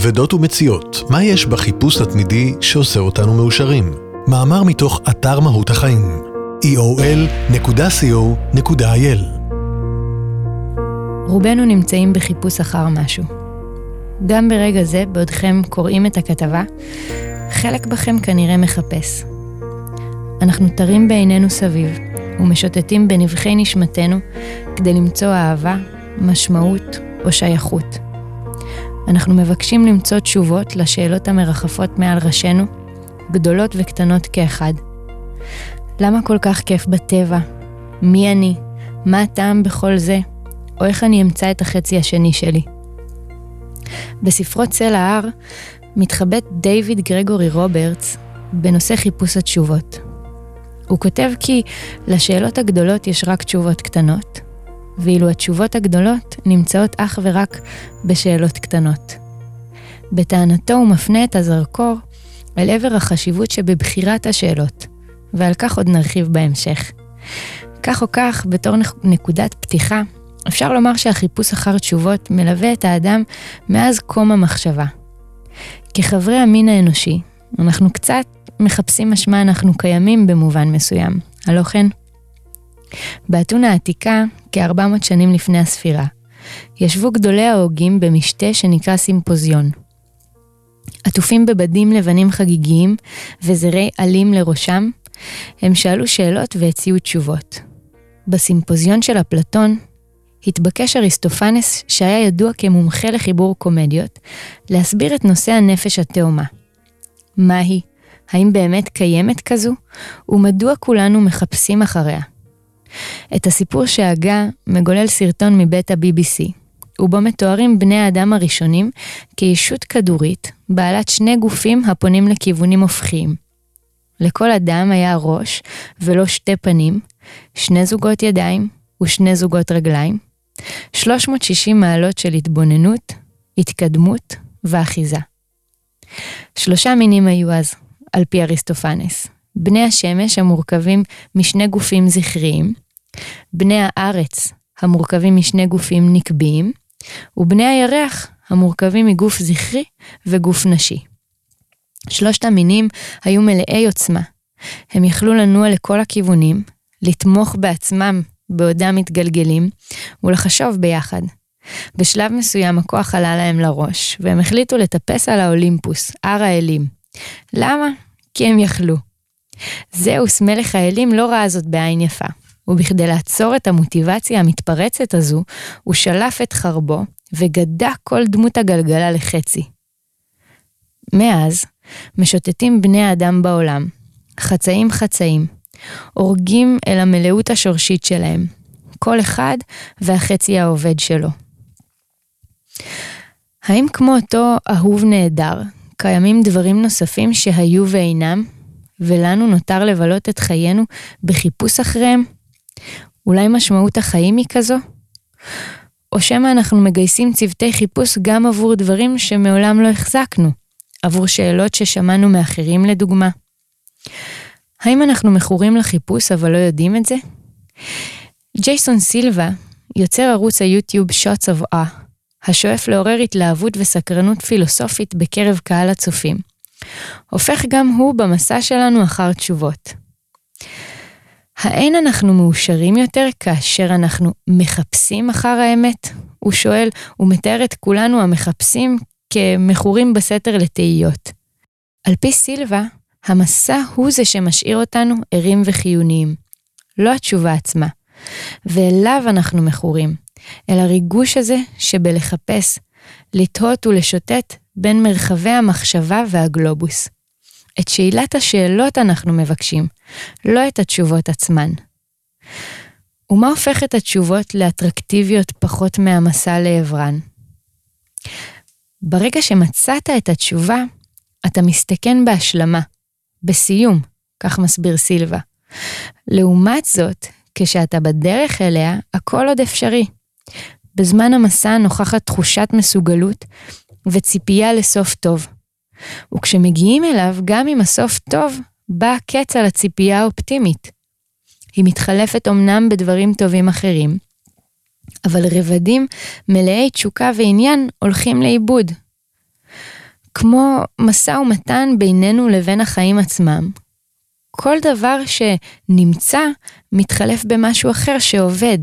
אבדות ומציאות, מה יש בחיפוש התמידי שעושה אותנו מאושרים? מאמר מתוך אתר מהות החיים, eol.co.il רובנו נמצאים בחיפוש אחר משהו. גם ברגע זה, בעודכם קוראים את הכתבה, חלק בכם כנראה מחפש. אנחנו תרים בעינינו סביב, ומשוטטים בנבחי נשמתנו כדי למצוא אהבה, משמעות או שייכות. אנחנו מבקשים למצוא תשובות לשאלות המרחפות מעל ראשינו, גדולות וקטנות כאחד. למה כל כך כיף בטבע? מי אני? מה הטעם בכל זה? או איך אני אמצא את החצי השני שלי? בספרו צל ההר מתחבט דיוויד גרגורי רוברטס בנושא חיפוש התשובות. הוא כותב כי לשאלות הגדולות יש רק תשובות קטנות, ואילו התשובות הגדולות נמצאות אך ורק בשאלות קטנות. בטענתו הוא מפנה את הזרקור אל עבר החשיבות שבבחירת השאלות, ועל כך עוד נרחיב בהמשך. כך או כך, בתור נקודת פתיחה, אפשר לומר שהחיפוש אחר תשובות מלווה את האדם מאז קום המחשבה. כחברי המין האנושי, אנחנו קצת מחפשים משמע אנחנו קיימים במובן מסוים, הלא כן? באתונה העתיקה, כ-400 שנים לפני הספירה, ישבו גדולי ההוגים במשתה שנקרא סימפוזיון. עטופים בבדים לבנים חגיגיים וזרי עלים לראשם, הם שאלו שאלות והציעו תשובות. בסימפוזיון של אפלטון התבקש אריסטופנס, שהיה ידוע כמומחה לחיבור קומדיות, להסביר את נושא הנפש התאומה. מהי? האם באמת קיימת כזו? ומדוע כולנו מחפשים אחריה? את הסיפור שהגה מגולל סרטון מבית ה-BBC, ובו מתוארים בני האדם הראשונים כישות כדורית, בעלת שני גופים הפונים לכיוונים הופכיים. לכל אדם היה ראש ולא שתי פנים, שני זוגות ידיים ושני זוגות רגליים, 360 מעלות של התבוננות, התקדמות ואחיזה. שלושה מינים היו אז, על פי אריסטופנס. בני השמש המורכבים משני גופים זכריים, בני הארץ המורכבים משני גופים נקביים, ובני הירח המורכבים מגוף זכרי וגוף נשי. שלושת המינים היו מלאי עוצמה. הם יכלו לנוע לכל הכיוונים, לתמוך בעצמם בעודם מתגלגלים, ולחשוב ביחד. בשלב מסוים הכוח עלה להם לראש, והם החליטו לטפס על האולימפוס, הר האלים. למה? כי הם יכלו. זהוס, מלך האלים, לא ראה זאת בעין יפה, ובכדי לעצור את המוטיבציה המתפרצת הזו, הוא שלף את חרבו, וגדע כל דמות הגלגלה לחצי. מאז, משוטטים בני האדם בעולם, חצאים חצאים, הורגים אל המלאות השורשית שלהם, כל אחד והחצי העובד שלו. האם כמו אותו אהוב נהדר, קיימים דברים נוספים שהיו ואינם, ולנו נותר לבלות את חיינו בחיפוש אחריהם? אולי משמעות החיים היא כזו? או שמא אנחנו מגייסים צוותי חיפוש גם עבור דברים שמעולם לא החזקנו, עבור שאלות ששמענו מאחרים לדוגמה. האם אנחנו מכורים לחיפוש אבל לא יודעים את זה? ג'ייסון סילבה, יוצר ערוץ היוטיוב Shots of A, השואף לעורר התלהבות וסקרנות פילוסופית בקרב קהל הצופים, הופך גם הוא במסע שלנו אחר תשובות. האין אנחנו מאושרים יותר כאשר אנחנו מחפשים אחר האמת? הוא שואל, ומתאר את כולנו המחפשים כמכורים בסתר לתהיות. על פי סילבה, המסע הוא זה שמשאיר אותנו ערים וחיוניים, לא התשובה עצמה. ואליו אנחנו מכורים, אל הריגוש הזה שבלחפש, לתהות ולשוטט בין מרחבי המחשבה והגלובוס. את שאלת השאלות אנחנו מבקשים, לא את התשובות עצמן. ומה הופך את התשובות לאטרקטיביות פחות מהמסע לעברן? ברגע שמצאת את התשובה, אתה מסתכן בהשלמה, בסיום, כך מסביר סילבה. לעומת זאת, כשאתה בדרך אליה, הכל עוד אפשרי. בזמן המסע נוכחת תחושת מסוגלות וציפייה לסוף טוב. וכשמגיעים אליו, גם אם הסוף טוב, בא הקץ על הציפייה האופטימית. היא מתחלפת אמנם בדברים טובים אחרים, אבל רבדים מלאי תשוקה ועניין הולכים לאיבוד. כמו משא ומתן בינינו לבין החיים עצמם. כל דבר שנמצא מתחלף במשהו אחר שעובד,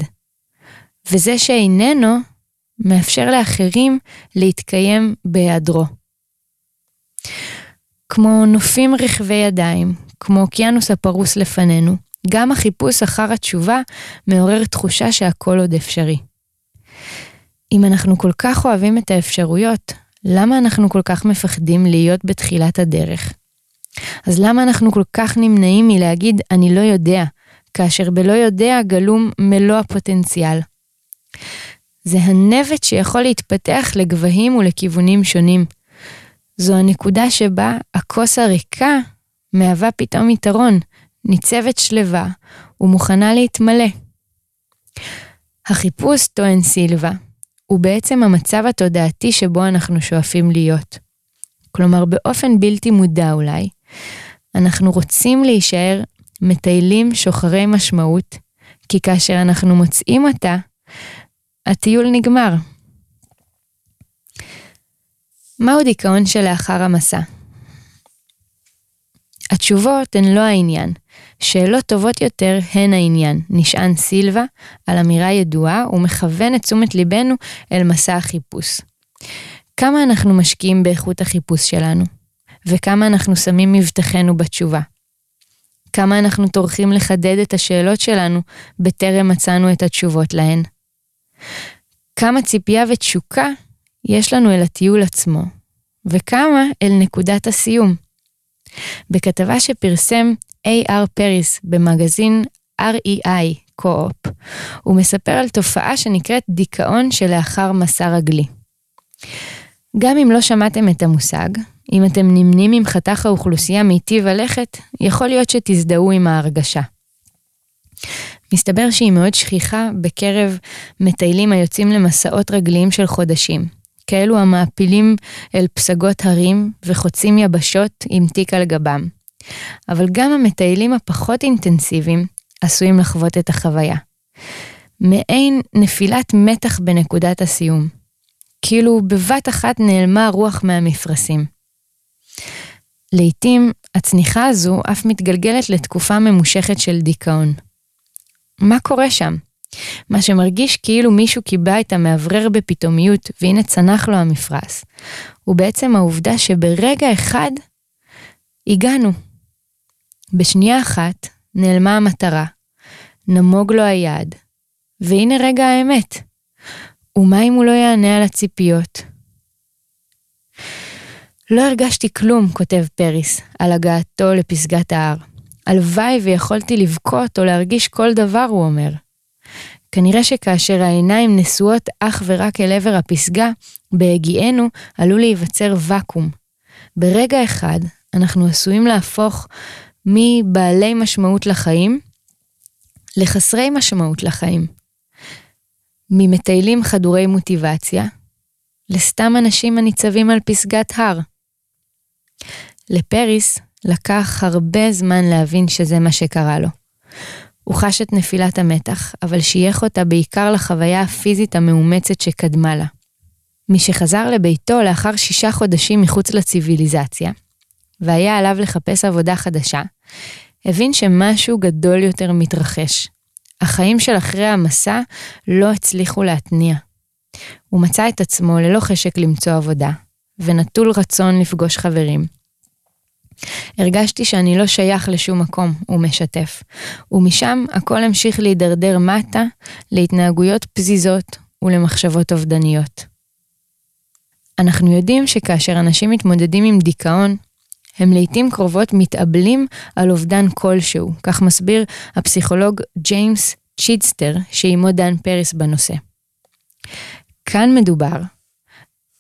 וזה שאיננו מאפשר לאחרים להתקיים בהיעדרו. כמו נופים רכבי ידיים, כמו אוקיינוס הפרוס לפנינו, גם החיפוש אחר התשובה מעורר תחושה שהכל עוד אפשרי. אם אנחנו כל כך אוהבים את האפשרויות, למה אנחנו כל כך מפחדים להיות בתחילת הדרך? אז למה אנחנו כל כך נמנעים מלהגיד אני לא יודע, כאשר בלא יודע גלום מלוא הפוטנציאל? זה הנבט שיכול להתפתח לגבהים ולכיוונים שונים. זו הנקודה שבה הכוס הריקה מהווה פתאום יתרון, ניצבת שלווה ומוכנה להתמלא. החיפוש, טוען סילבה, הוא בעצם המצב התודעתי שבו אנחנו שואפים להיות. כלומר, באופן בלתי מודע אולי, אנחנו רוצים להישאר מטיילים שוחרי משמעות, כי כאשר אנחנו מוצאים אותה, הטיול נגמר. מהו דיכאון שלאחר המסע? התשובות הן לא העניין, שאלות טובות יותר הן העניין, נשען סילבה על אמירה ידועה ומכוון את תשומת ליבנו אל מסע החיפוש. כמה אנחנו משקיעים באיכות החיפוש שלנו, וכמה אנחנו שמים מבטחנו בתשובה. כמה אנחנו טורחים לחדד את השאלות שלנו בטרם מצאנו את התשובות להן. כמה ציפייה ותשוקה יש לנו אל הטיול עצמו, וכמה אל נקודת הסיום. בכתבה שפרסם A.R. פריס במגזין REI קו-אופ, הוא מספר על תופעה שנקראת דיכאון שלאחר מסע רגלי. גם אם לא שמעתם את המושג, אם אתם נמנים עם חתך האוכלוסייה מיטיב הלכת, יכול להיות שתזדהו עם ההרגשה. מסתבר שהיא מאוד שכיחה בקרב מטיילים היוצאים למסעות רגליים של חודשים, כאלו המעפילים אל פסגות הרים וחוצים יבשות עם תיק על גבם. אבל גם המטיילים הפחות אינטנסיביים עשויים לחוות את החוויה. מעין נפילת מתח בנקודת הסיום. כאילו בבת אחת נעלמה הרוח מהמפרשים. לעתים הצניחה הזו אף מתגלגלת לתקופה ממושכת של דיכאון. מה קורה שם? מה שמרגיש כאילו מישהו קיבע את המאוורר בפתאומיות והנה צנח לו המפרש, הוא בעצם העובדה שברגע אחד הגענו. בשנייה אחת נעלמה המטרה, נמוג לו היעד, והנה רגע האמת. ומה אם הוא לא יענה על הציפיות? לא הרגשתי כלום, כותב פריס, על הגעתו לפסגת ההר. הלוואי ויכולתי לבכות או להרגיש כל דבר, הוא אומר. כנראה שכאשר העיניים נשואות אך ורק אל עבר הפסגה, בהגיענו עלול להיווצר ואקום. ברגע אחד אנחנו עשויים להפוך מבעלי משמעות לחיים לחסרי משמעות לחיים. ממטיילים חדורי מוטיבציה לסתם אנשים הניצבים על פסגת הר. לפריס לקח הרבה זמן להבין שזה מה שקרה לו. הוא חש את נפילת המתח, אבל שייך אותה בעיקר לחוויה הפיזית המאומצת שקדמה לה. משחזר לביתו לאחר שישה חודשים מחוץ לציוויליזציה, והיה עליו לחפש עבודה חדשה, הבין שמשהו גדול יותר מתרחש. החיים של אחרי המסע לא הצליחו להתניע. הוא מצא את עצמו ללא חשק למצוא עבודה, ונטול רצון לפגוש חברים. הרגשתי שאני לא שייך לשום מקום, הוא משתף, ומשם הכל המשיך להידרדר מטה להתנהגויות פזיזות ולמחשבות אובדניות. אנחנו יודעים שכאשר אנשים מתמודדים עם דיכאון, הם לעיתים קרובות מתאבלים על אובדן כלשהו, כך מסביר הפסיכולוג ג'יימס צ'ידסטר, שעימו דן פריס בנושא. כאן מדובר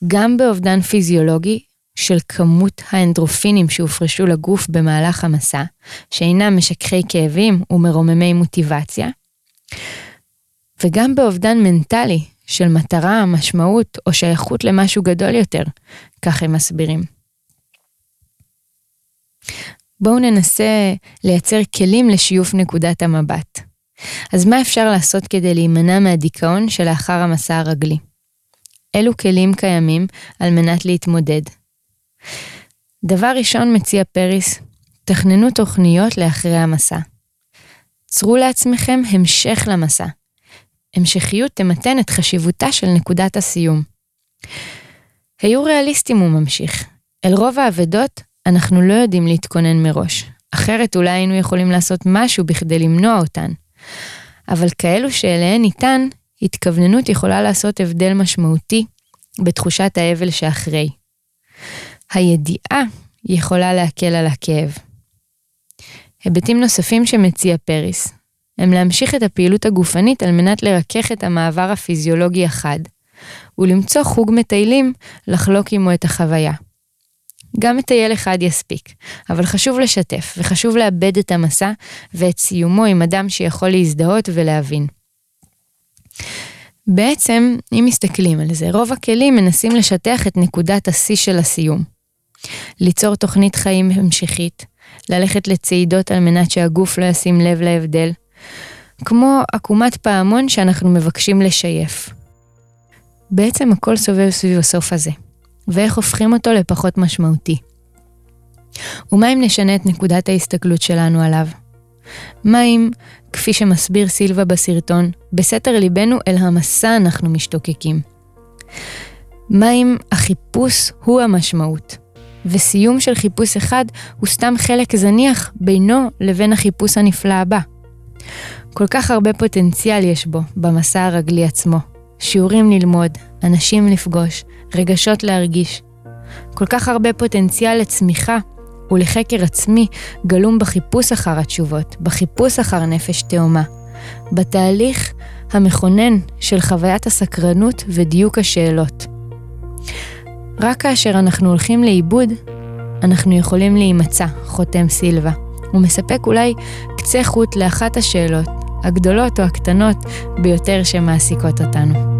גם באובדן פיזיולוגי של כמות האנדרופינים שהופרשו לגוף במהלך המסע, שאינם משככי כאבים ומרוממי מוטיבציה, וגם באובדן מנטלי של מטרה, משמעות או שייכות למשהו גדול יותר, כך הם מסבירים. בואו ננסה לייצר כלים לשיוף נקודת המבט. אז מה אפשר לעשות כדי להימנע מהדיכאון שלאחר המסע הרגלי? אילו כלים קיימים על מנת להתמודד? דבר ראשון מציע פריס, תכננו תוכניות לאחרי המסע. צרו לעצמכם המשך למסע. המשכיות תמתן את חשיבותה של נקודת הסיום. היו ריאליסטים, הוא ממשיך. אל רוב האבדות אנחנו לא יודעים להתכונן מראש, אחרת אולי היינו יכולים לעשות משהו בכדי למנוע אותן. אבל כאלו שאליהן ניתן, התכווננות יכולה לעשות הבדל משמעותי בתחושת האבל שאחרי. הידיעה יכולה להקל על הכאב. היבטים נוספים שמציע פריס הם להמשיך את הפעילות הגופנית על מנת לרכך את המעבר הפיזיולוגי החד, ולמצוא חוג מטיילים לחלוק עמו את החוויה. גם מטייל אחד יספיק, אבל חשוב לשתף, וחשוב לאבד את המסע ואת סיומו עם אדם שיכול להזדהות ולהבין. בעצם, אם מסתכלים על זה, רוב הכלים מנסים לשטח את נקודת השיא של הסיום. ליצור תוכנית חיים המשכית, ללכת לצעידות על מנת שהגוף לא ישים לב להבדל, כמו עקומת פעמון שאנחנו מבקשים לשייף. בעצם הכל סובב סביב הסוף הזה, ואיך הופכים אותו לפחות משמעותי. ומה אם נשנה את נקודת ההסתכלות שלנו עליו? מה אם, כפי שמסביר סילבה בסרטון, בסתר ליבנו אל המסע אנחנו משתוקקים? מה אם החיפוש הוא המשמעות, וסיום של חיפוש אחד הוא סתם חלק זניח בינו לבין החיפוש הנפלא הבא? כל כך הרבה פוטנציאל יש בו, במסע הרגלי עצמו. שיעורים ללמוד, אנשים לפגוש, רגשות להרגיש. כל כך הרבה פוטנציאל לצמיחה ולחקר עצמי גלום בחיפוש אחר התשובות, בחיפוש אחר נפש תאומה, בתהליך המכונן של חוויית הסקרנות ודיוק השאלות. רק כאשר אנחנו הולכים לאיבוד, אנחנו יכולים להימצא, חותם סילבה. הוא מספק אולי קצה חוט לאחת השאלות, הגדולות או הקטנות ביותר שמעסיקות אותנו.